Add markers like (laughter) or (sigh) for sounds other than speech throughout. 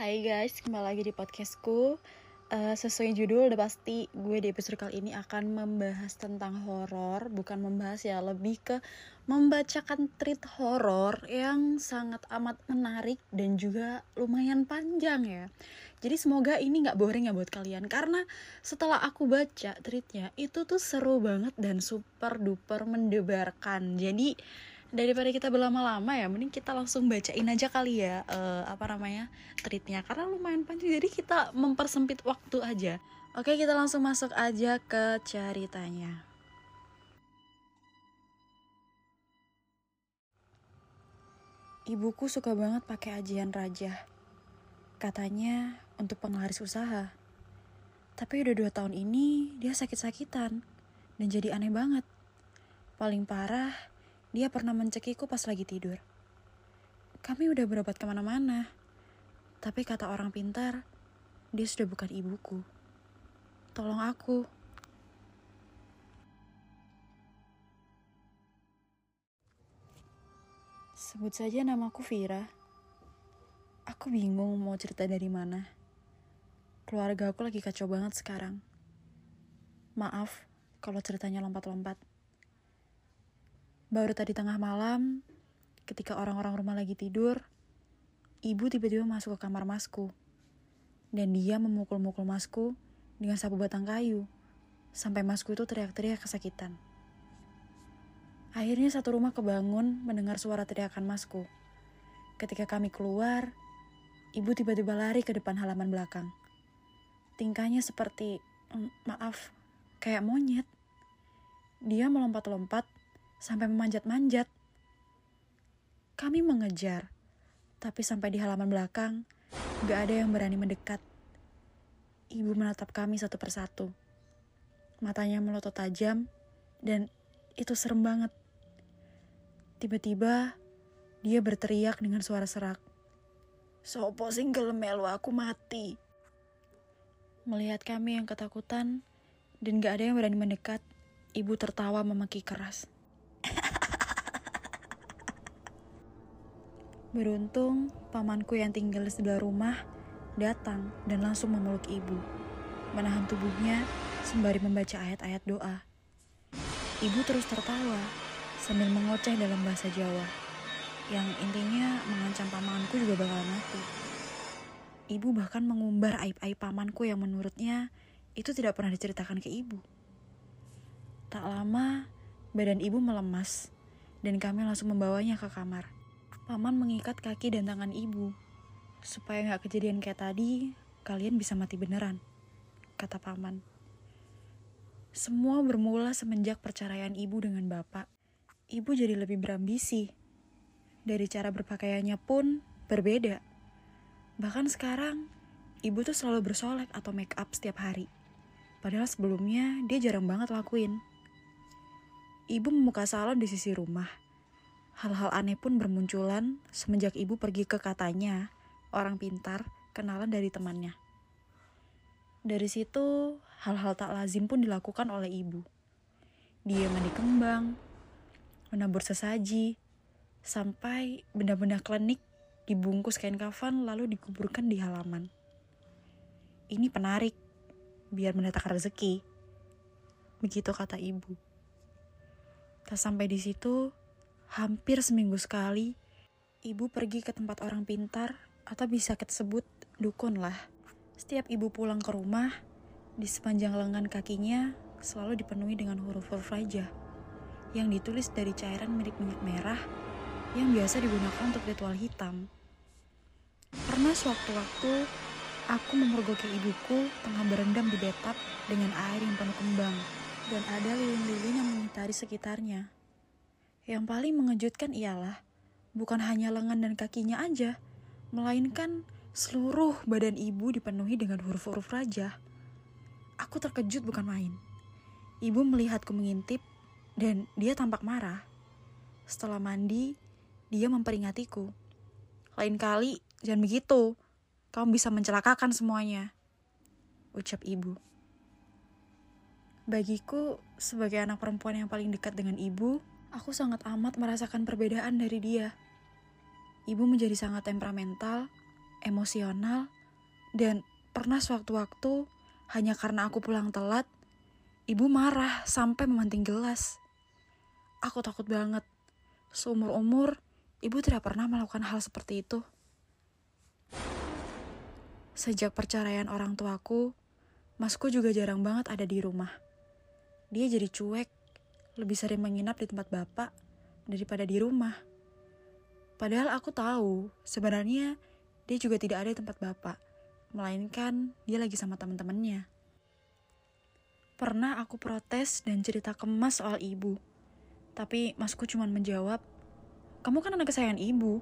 Hai guys, kembali lagi di podcastku. Uh, Sesuai judul udah pasti gue di episode kali ini akan membahas tentang horor. Bukan membahas ya, lebih ke membacakan treat horor yang sangat amat menarik dan juga lumayan panjang ya. Jadi semoga ini gak boring ya buat kalian Karena setelah aku baca treatnya Itu tuh seru banget dan super duper mendebarkan. Jadi daripada kita berlama-lama ya mending kita langsung bacain aja kali ya uh, apa namanya treatnya. Karena lumayan panjang jadi kita mempersempit waktu aja. Oke kita langsung masuk aja ke ceritanya. Ibuku suka banget pakai ajian raja katanya untuk penglaris usaha. Tapi udah dua tahun ini dia sakit-sakitan. Dan jadi aneh banget. Paling parah dia pernah mencekiku pas lagi tidur. Kami udah berobat ke mana-mana. Tapi kata orang pintar, dia sudah bukan ibuku. Tolong aku. Sebut saja namaku Vira. Aku bingung mau cerita dari mana. Keluarga aku lagi kacau banget sekarang. Maaf kalau ceritanya lompat-lompat. Baru tadi tengah malam, ketika orang-orang rumah lagi tidur, ibu tiba-tiba masuk ke kamar masku. Dan dia memukul-mukul masku dengan sapu batang kayu, sampai masku itu teriak-teriak kesakitan. Akhirnya satu rumah kebangun mendengar suara teriakan masku. Ketika kami keluar, ibu tiba-tiba lari ke depan halaman belakang. Tingkahnya seperti, maaf, kayak monyet. Dia melompat-lompat sampai memanjat-manjat. Kami mengejar, tapi sampai di halaman belakang, gak ada yang berani mendekat. Ibu menatap kami satu persatu. Matanya melotot tajam, dan itu serem banget. Tiba-tiba, dia berteriak dengan suara serak. Sopo sing melu aku mati. Melihat kami yang ketakutan, dan gak ada yang berani mendekat, ibu tertawa memaki keras. Beruntung, pamanku yang tinggal di sebelah rumah datang dan langsung memeluk ibu, menahan tubuhnya sembari membaca ayat-ayat doa. Ibu terus tertawa sambil mengoceh dalam bahasa Jawa, yang intinya mengancam pamanku juga bakal mati. Ibu bahkan mengumbar aib-aib pamanku yang menurutnya itu tidak pernah diceritakan ke ibu. Tak lama, badan ibu melemas, dan kami langsung membawanya ke kamar. Paman mengikat kaki dan tangan ibu. Supaya nggak kejadian kayak tadi, kalian bisa mati beneran, kata paman. Semua bermula semenjak perceraian ibu dengan bapak. Ibu jadi lebih berambisi. Dari cara berpakaiannya pun berbeda. Bahkan sekarang, ibu tuh selalu bersolek atau make up setiap hari. Padahal sebelumnya dia jarang banget lakuin. Ibu membuka salon di sisi rumah Hal-hal aneh pun bermunculan semenjak ibu pergi ke katanya, orang pintar, kenalan dari temannya. Dari situ, hal-hal tak lazim pun dilakukan oleh ibu. Dia mandi kembang, menabur sesaji, sampai benda-benda klinik dibungkus kain kafan lalu dikuburkan di halaman. Ini penarik, biar mendatangkan rezeki. Begitu kata ibu. Tak sampai di situ, Hampir seminggu sekali, ibu pergi ke tempat orang pintar atau bisa disebut dukun lah. Setiap ibu pulang ke rumah, di sepanjang lengan kakinya selalu dipenuhi dengan huruf-huruf raja yang ditulis dari cairan mirip minyak merah yang biasa digunakan untuk ritual hitam. Pernah sewaktu-waktu aku memergoki ibuku tengah berendam di betap dengan air yang penuh kembang dan ada lilin-lilin yang mengitari sekitarnya. Yang paling mengejutkan ialah bukan hanya lengan dan kakinya aja, melainkan seluruh badan ibu dipenuhi dengan huruf-huruf raja. Aku terkejut bukan main. Ibu melihatku mengintip dan dia tampak marah. Setelah mandi, dia memperingatiku. Lain kali, jangan begitu. Kamu bisa mencelakakan semuanya. Ucap ibu. Bagiku, sebagai anak perempuan yang paling dekat dengan ibu, Aku sangat amat merasakan perbedaan dari dia. Ibu menjadi sangat temperamental, emosional, dan pernah sewaktu-waktu hanya karena aku pulang telat, ibu marah sampai memanting gelas. Aku takut banget. Seumur-umur, ibu tidak pernah melakukan hal seperti itu. Sejak perceraian orang tuaku, masku juga jarang banget ada di rumah. Dia jadi cuek, lebih sering menginap di tempat bapak daripada di rumah. Padahal aku tahu, sebenarnya dia juga tidak ada di tempat bapak, melainkan dia lagi sama teman-temannya. Pernah aku protes dan cerita ke mas soal ibu. Tapi masku cuma menjawab, kamu kan anak kesayangan ibu.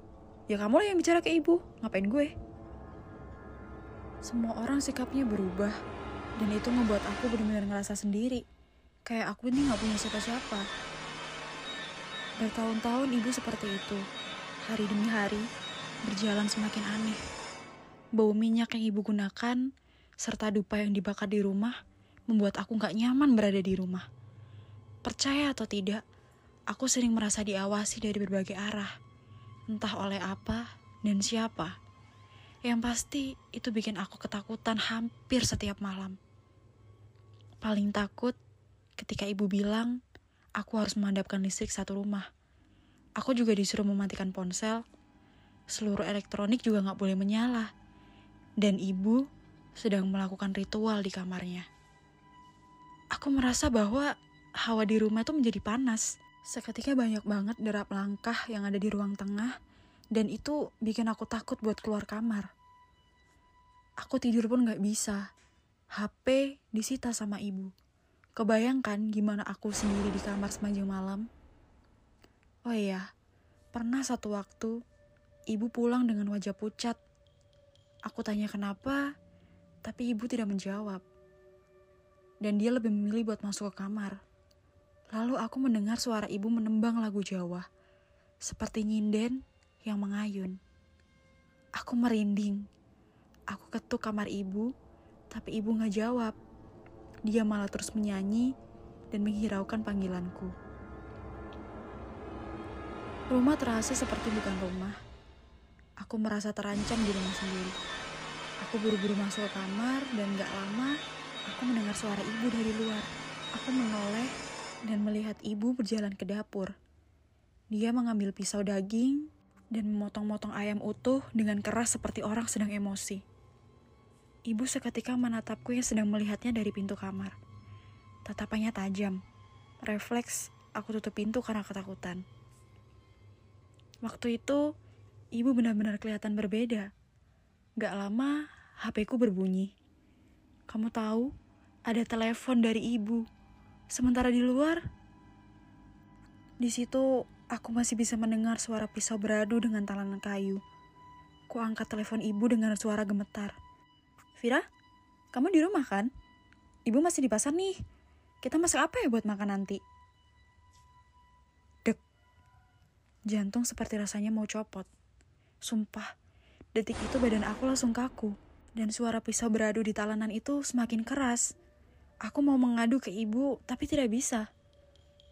Ya kamu lah yang bicara ke ibu, ngapain gue? Semua orang sikapnya berubah, dan itu ngebuat aku benar-benar ngerasa sendiri. Kayak aku ini gak punya siapa-siapa. Bertahun-tahun ibu seperti itu. Hari demi hari, berjalan semakin aneh. Bau minyak yang ibu gunakan, serta dupa yang dibakar di rumah, membuat aku gak nyaman berada di rumah. Percaya atau tidak, aku sering merasa diawasi dari berbagai arah. Entah oleh apa dan siapa. Yang pasti itu bikin aku ketakutan hampir setiap malam. Paling takut ketika ibu bilang aku harus memadamkan listrik satu rumah. Aku juga disuruh mematikan ponsel. Seluruh elektronik juga gak boleh menyala. Dan ibu sedang melakukan ritual di kamarnya. Aku merasa bahwa hawa di rumah itu menjadi panas. Seketika banyak banget derap langkah yang ada di ruang tengah dan itu bikin aku takut buat keluar kamar. Aku tidur pun gak bisa. HP disita sama ibu. Kebayangkan gimana aku sendiri di kamar sepanjang malam? Oh iya, pernah satu waktu ibu pulang dengan wajah pucat. Aku tanya kenapa, tapi ibu tidak menjawab. Dan dia lebih memilih buat masuk ke kamar. Lalu aku mendengar suara ibu menembang lagu Jawa, seperti nyinden yang mengayun. Aku merinding. Aku ketuk kamar ibu, tapi ibu gak jawab. Dia malah terus menyanyi dan menghiraukan panggilanku. Rumah terasa seperti bukan rumah. Aku merasa terancam di rumah sendiri. Aku buru-buru masuk ke kamar dan gak lama aku mendengar suara ibu dari luar. Aku menoleh dan melihat ibu berjalan ke dapur. Dia mengambil pisau daging dan memotong-motong ayam utuh dengan keras seperti orang sedang emosi. Ibu seketika menatapku yang sedang melihatnya dari pintu kamar. Tatapannya tajam. Refleks, aku tutup pintu karena ketakutan. Waktu itu, ibu benar-benar kelihatan berbeda. Gak lama, HP ku berbunyi. Kamu tahu, ada telepon dari ibu. Sementara di luar, di situ Aku masih bisa mendengar suara pisau beradu dengan talanan kayu. Ku angkat telepon ibu dengan suara gemetar. Vira, kamu di rumah kan? Ibu masih di pasar nih. Kita masak apa ya buat makan nanti? Dek. Jantung seperti rasanya mau copot. Sumpah, detik itu badan aku langsung kaku. Dan suara pisau beradu di talanan itu semakin keras. Aku mau mengadu ke ibu, tapi tidak bisa.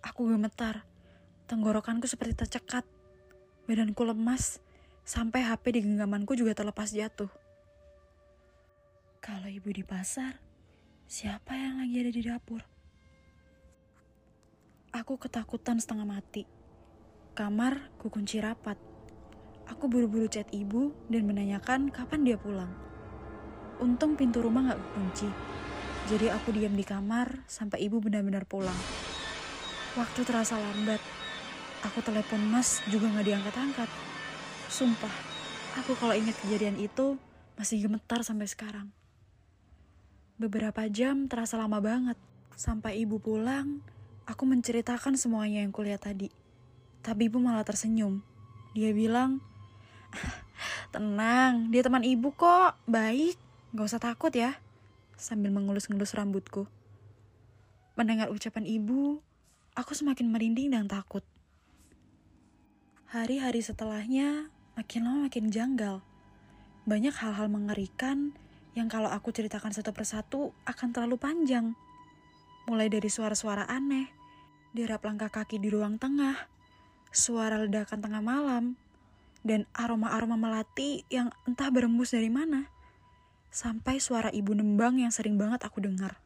Aku gemetar Tenggorokanku seperti tercekat. Badanku lemas, sampai HP di genggamanku juga terlepas jatuh. Kalau ibu di pasar, siapa yang lagi ada di dapur? Aku ketakutan setengah mati. Kamar ku kunci rapat. Aku buru-buru chat ibu dan menanyakan kapan dia pulang. Untung pintu rumah gak kunci. Jadi aku diam di kamar sampai ibu benar-benar pulang. Waktu terasa lambat, Aku telepon mas juga gak diangkat-angkat. Sumpah, aku kalau ingat kejadian itu masih gemetar sampai sekarang. Beberapa jam terasa lama banget. Sampai ibu pulang, aku menceritakan semuanya yang kulihat tadi. Tapi ibu malah tersenyum. Dia bilang, Tenang, dia teman ibu kok, baik, gak usah takut ya. Sambil mengelus-ngelus rambutku. Mendengar ucapan ibu, aku semakin merinding dan takut. Hari-hari setelahnya makin lama makin janggal. Banyak hal-hal mengerikan yang kalau aku ceritakan satu persatu akan terlalu panjang. Mulai dari suara-suara aneh, derap langkah kaki di ruang tengah, suara ledakan tengah malam, dan aroma-aroma melati yang entah berembus dari mana. Sampai suara ibu nembang yang sering banget aku dengar.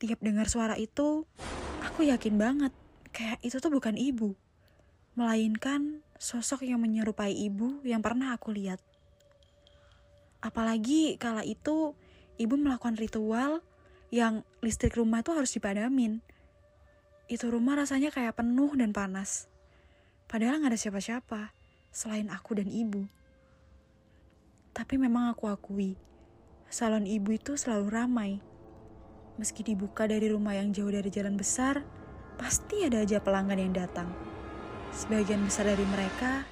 Tiap dengar suara itu, aku yakin banget kayak itu tuh bukan ibu. Melainkan sosok yang menyerupai ibu yang pernah aku lihat. Apalagi kala itu ibu melakukan ritual yang listrik rumah itu harus dipadamin. Itu rumah rasanya kayak penuh dan panas. Padahal nggak ada siapa-siapa selain aku dan ibu. Tapi memang aku akui, salon ibu itu selalu ramai. Meski dibuka dari rumah yang jauh dari jalan besar, pasti ada aja pelanggan yang datang. Sebagian besar dari mereka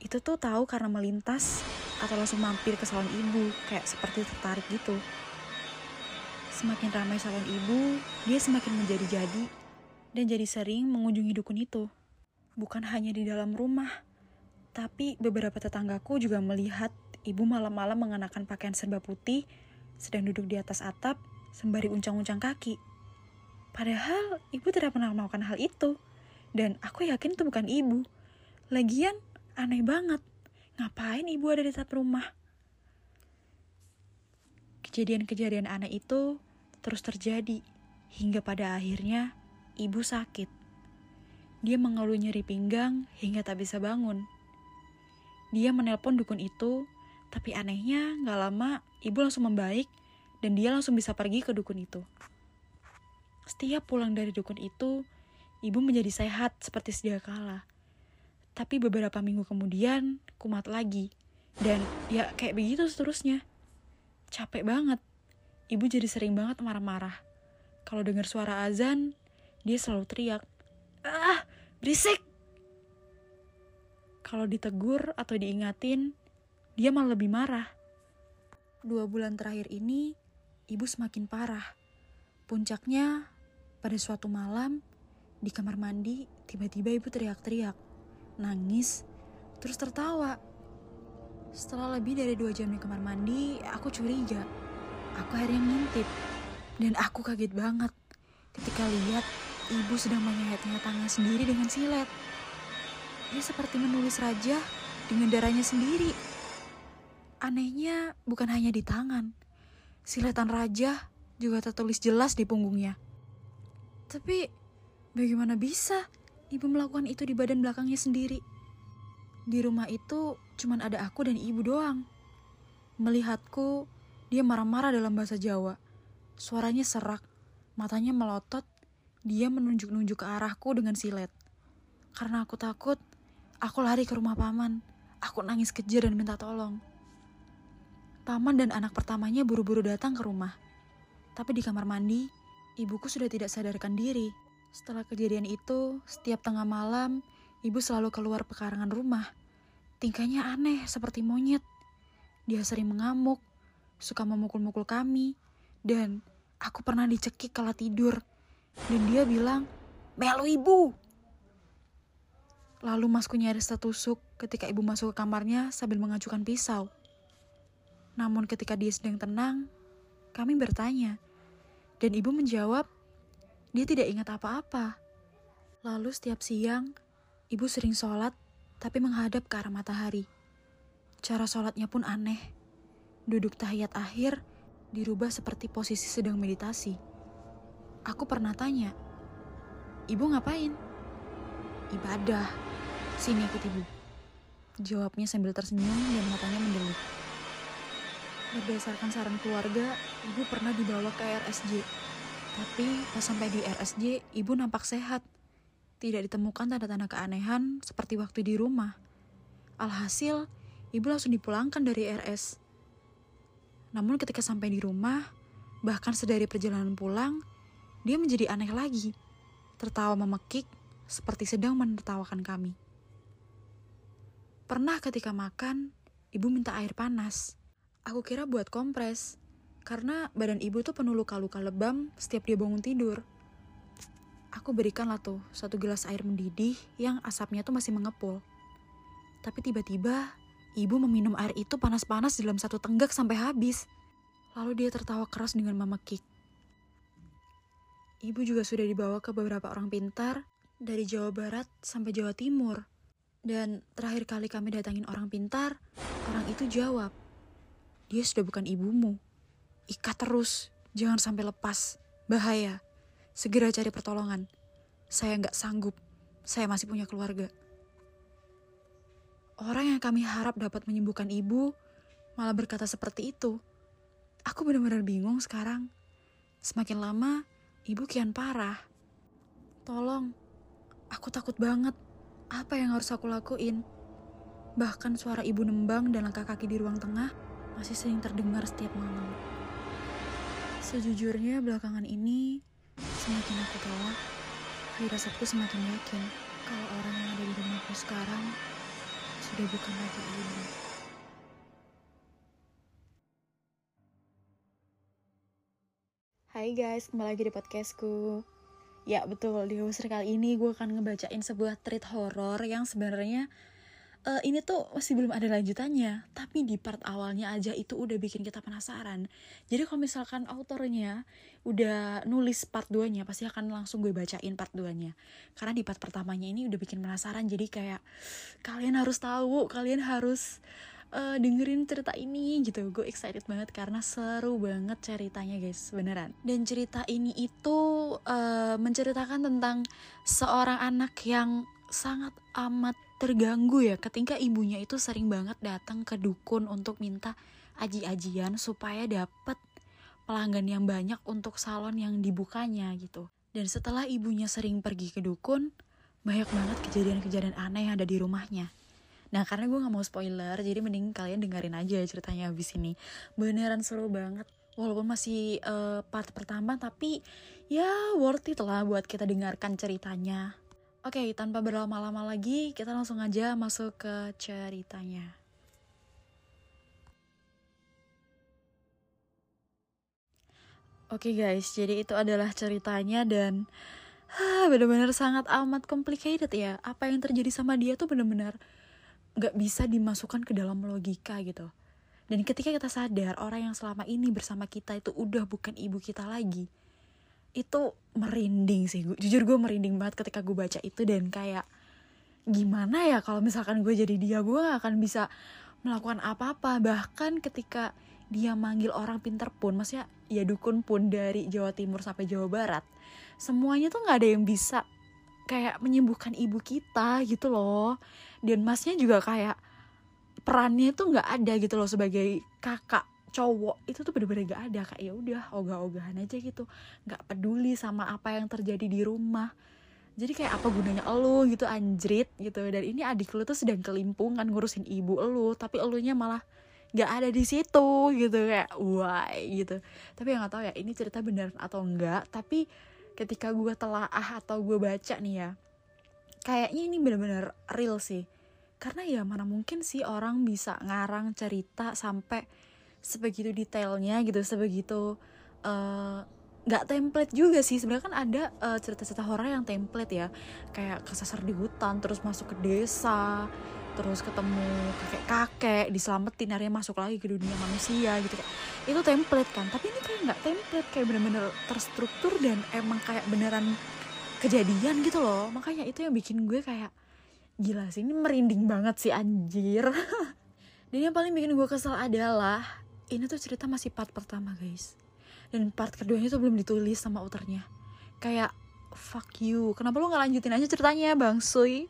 itu tuh tahu karena melintas atau langsung mampir ke salon ibu, kayak seperti tertarik gitu. Semakin ramai salon ibu, dia semakin menjadi-jadi dan jadi sering mengunjungi dukun itu. Bukan hanya di dalam rumah, tapi beberapa tetanggaku juga melihat ibu malam-malam mengenakan pakaian serba putih, sedang duduk di atas atap sembari uncang-uncang kaki. Padahal ibu tidak pernah melakukan hal itu. Dan aku yakin itu bukan ibu. Lagian, aneh banget. Ngapain ibu ada di atap rumah? Kejadian-kejadian aneh itu terus terjadi hingga pada akhirnya ibu sakit. Dia mengeluh nyeri pinggang hingga tak bisa bangun. Dia menelpon dukun itu, tapi anehnya gak lama ibu langsung membaik dan dia langsung bisa pergi ke dukun itu. Setiap pulang dari dukun itu, ibu menjadi sehat seperti sedia kala. Tapi beberapa minggu kemudian, kumat lagi. Dan ya kayak begitu seterusnya. Capek banget. Ibu jadi sering banget marah-marah. Kalau dengar suara azan, dia selalu teriak, "Ah, berisik!" Kalau ditegur atau diingatin, dia malah lebih marah. Dua bulan terakhir ini, ibu semakin parah. Puncaknya, pada suatu malam, di kamar mandi, tiba-tiba ibu teriak-teriak, nangis, terus tertawa. Setelah lebih dari dua jam di kamar mandi, aku curiga. Aku akhirnya ngintip. Dan aku kaget banget ketika lihat ibu sedang menyayat-nyayat tangan sendiri dengan silet. Dia seperti menulis raja dengan darahnya sendiri. Anehnya bukan hanya di tangan. Siletan raja juga tertulis jelas di punggungnya. Tapi bagaimana bisa ibu melakukan itu di badan belakangnya sendiri? Di rumah itu cuman ada aku dan ibu doang. Melihatku, dia marah-marah dalam bahasa Jawa. Suaranya serak, matanya melotot, dia menunjuk-nunjuk ke arahku dengan silet. Karena aku takut, aku lari ke rumah paman. Aku nangis kejar dan minta tolong. Paman dan anak pertamanya buru-buru datang ke rumah. Tapi di kamar mandi, ibuku sudah tidak sadarkan diri. Setelah kejadian itu, setiap tengah malam, ibu selalu keluar pekarangan rumah. Tingkahnya aneh seperti monyet. Dia sering mengamuk, suka memukul-mukul kami, dan aku pernah dicekik kala tidur. Dan dia bilang, Melu ibu! Lalu masku nyaris tertusuk ketika ibu masuk ke kamarnya sambil mengacukan pisau. Namun ketika dia sedang tenang, kami bertanya. Dan ibu menjawab, dia tidak ingat apa-apa. Lalu setiap siang, ibu sering sholat tapi menghadap ke arah matahari. Cara sholatnya pun aneh duduk tahiyat akhir dirubah seperti posisi sedang meditasi. Aku pernah tanya, Ibu ngapain? Ibadah. Sini ikut ibu. Jawabnya sambil tersenyum dan matanya mendelik. Berdasarkan saran keluarga, ibu pernah dibawa ke RSJ. Tapi pas sampai di RSJ, ibu nampak sehat. Tidak ditemukan tanda-tanda keanehan seperti waktu di rumah. Alhasil, ibu langsung dipulangkan dari RS. Namun ketika sampai di rumah, bahkan sedari perjalanan pulang, dia menjadi aneh lagi. Tertawa memekik seperti sedang menertawakan kami. Pernah ketika makan, ibu minta air panas. Aku kira buat kompres, karena badan ibu tuh penuh luka-luka lebam setiap dia bangun tidur. Aku berikanlah tuh satu gelas air mendidih yang asapnya tuh masih mengepul. Tapi tiba-tiba Ibu meminum air itu panas-panas dalam satu tenggak sampai habis. Lalu dia tertawa keras dengan mama Kik. Ibu juga sudah dibawa ke beberapa orang pintar dari Jawa Barat sampai Jawa Timur. Dan terakhir kali kami datangin orang pintar, orang itu jawab, dia sudah bukan ibumu. Ikat terus, jangan sampai lepas. Bahaya. Segera cari pertolongan. Saya nggak sanggup. Saya masih punya keluarga. Orang yang kami harap dapat menyembuhkan ibu malah berkata seperti itu. Aku benar-benar bingung sekarang. Semakin lama, ibu kian parah. Tolong, aku takut banget. Apa yang harus aku lakuin? Bahkan suara ibu nembang dan langkah kaki di ruang tengah masih sering terdengar setiap malam. Sejujurnya belakangan ini, semakin aku tahu, firasatku semakin yakin kalau orang yang ada di rumahku sekarang sudah bukan lagi ibu. Hai guys, kembali lagi di podcastku. Ya betul, di host kali ini gue akan ngebacain sebuah treat horror yang sebenarnya uh, ini tuh masih belum ada lanjutannya. Tapi di part awalnya aja itu udah bikin kita penasaran. Jadi kalau misalkan autornya udah nulis part 2-nya, pasti akan langsung gue bacain part 2-nya. Karena di part pertamanya ini udah bikin penasaran, jadi kayak kalian harus tahu, kalian harus uh, dengerin cerita ini gitu gue excited banget karena seru banget ceritanya guys beneran dan cerita ini itu uh, menceritakan tentang seorang anak yang sangat amat terganggu ya ketika ibunya itu sering banget datang ke dukun untuk minta aji-ajian supaya dapat pelanggan yang banyak untuk salon yang dibukanya gitu. Dan setelah ibunya sering pergi ke dukun, banyak banget kejadian-kejadian aneh yang ada di rumahnya. Nah karena gue gak mau spoiler Jadi mending kalian dengerin aja ceritanya habis ini Beneran seru banget Walaupun masih uh, part pertama Tapi ya worth it lah buat kita dengarkan ceritanya Oke okay, tanpa berlama-lama lagi Kita langsung aja masuk ke ceritanya. Oke okay guys, jadi itu adalah ceritanya dan bener-bener sangat amat complicated ya. Apa yang terjadi sama dia tuh bener-bener nggak bisa dimasukkan ke dalam logika gitu. Dan ketika kita sadar orang yang selama ini bersama kita itu udah bukan ibu kita lagi itu merinding sih. Jujur gue merinding banget ketika gue baca itu dan kayak gimana ya kalau misalkan gue jadi dia gue gak akan bisa melakukan apa-apa. Bahkan ketika dia manggil orang pinter pun maksudnya ya dukun pun dari Jawa Timur sampai Jawa Barat semuanya tuh nggak ada yang bisa kayak menyembuhkan ibu kita gitu loh. Dan masnya juga kayak perannya tuh nggak ada gitu loh sebagai kakak cowok itu tuh bener-bener gak ada kayak ya udah ogah-ogahan aja gitu. Nggak peduli sama apa yang terjadi di rumah. Jadi kayak apa gunanya elu gitu anjrit gitu. Dan ini adik lu tuh sedang kelimpungan ngurusin ibu elu tapi elunya malah nggak ada di situ gitu kayak why? gitu. Tapi yang nggak tahu ya ini cerita beneran atau enggak tapi ketika gue telaah atau gue baca nih ya kayaknya ini bener-bener real sih. Karena ya mana mungkin sih orang bisa ngarang cerita sampai sebegitu detailnya gitu sebegitu uh, nggak template juga sih. Sebenarnya kan ada uh, cerita-cerita horor yang template ya. Kayak kesasar di hutan terus masuk ke desa terus ketemu kakek-kakek diselamatin akhirnya masuk lagi ke dunia manusia gitu. Kayak itu template kan. Tapi ini kayak nggak template kayak bener-bener terstruktur dan emang kayak beneran kejadian gitu loh. Makanya itu yang bikin gue kayak gila sih ini merinding banget sih anjir. (laughs) Dan yang paling bikin gue kesel adalah ini tuh cerita masih part pertama guys. Dan part keduanya tuh belum ditulis sama autornya kayak fuck you. Kenapa lo nggak lanjutin aja ceritanya bang Sui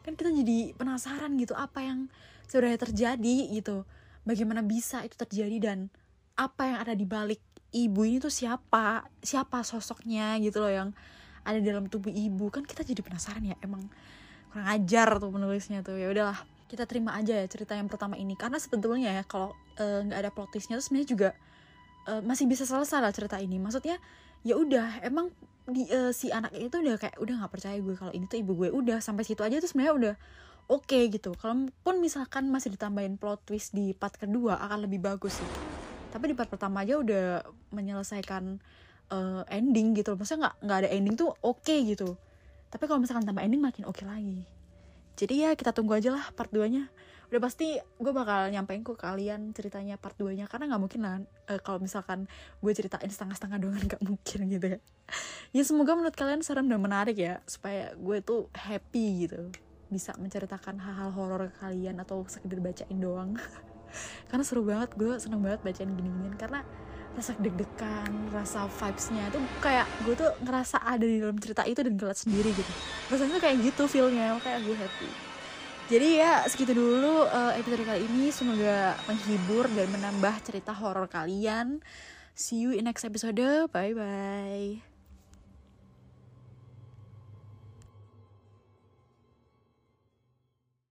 kan kita jadi penasaran gitu apa yang sebenarnya terjadi gitu. Bagaimana bisa itu terjadi dan apa yang ada di balik ibu ini tuh siapa? Siapa sosoknya gitu loh yang ada dalam tubuh ibu. Kan kita jadi penasaran ya emang kurang ajar tuh penulisnya tuh. Ya udahlah kita terima aja ya cerita yang pertama ini. Karena sebetulnya ya kalau eh, nggak uh, ada plot twistnya tuh sebenarnya juga uh, masih bisa selesai lah cerita ini. Maksudnya ya udah emang di uh, si anak itu udah kayak udah nggak percaya gue kalau ini tuh ibu gue. Udah sampai situ aja tuh sebenarnya udah oke okay, gitu. Kalaupun misalkan masih ditambahin plot twist di part kedua akan lebih bagus sih. Tapi di part pertama aja udah menyelesaikan uh, ending gitu maksudnya nggak nggak ada ending tuh oke okay, gitu. Tapi kalau misalkan tambah ending makin oke okay lagi jadi ya kita tunggu aja lah part 2 nya udah pasti gue bakal nyampein ke kalian ceritanya part 2 nya karena nggak mungkin lah uh, kalau misalkan gue ceritain setengah-setengah doang (laughs) nggak mungkin gitu ya ya semoga menurut kalian serem dan menarik ya supaya gue tuh happy gitu. Bisa menceritakan hal-hal horor ke kalian atau sekedar bacain doang. (laughs) Karena seru banget gue seneng banget bacain gini-ginian. Karena rasa deg-degan rasa vibesnya itu kayak gue tuh ngerasa ada di dalam cerita itu dan ngeliat sendiri gitu. Rasanya kayak gitu feelnya kayak gue happy. Jadi ya segitu dulu uh, episode kali ini. Semoga menghibur dan menambah cerita horor kalian. See you in next episode. Bye bye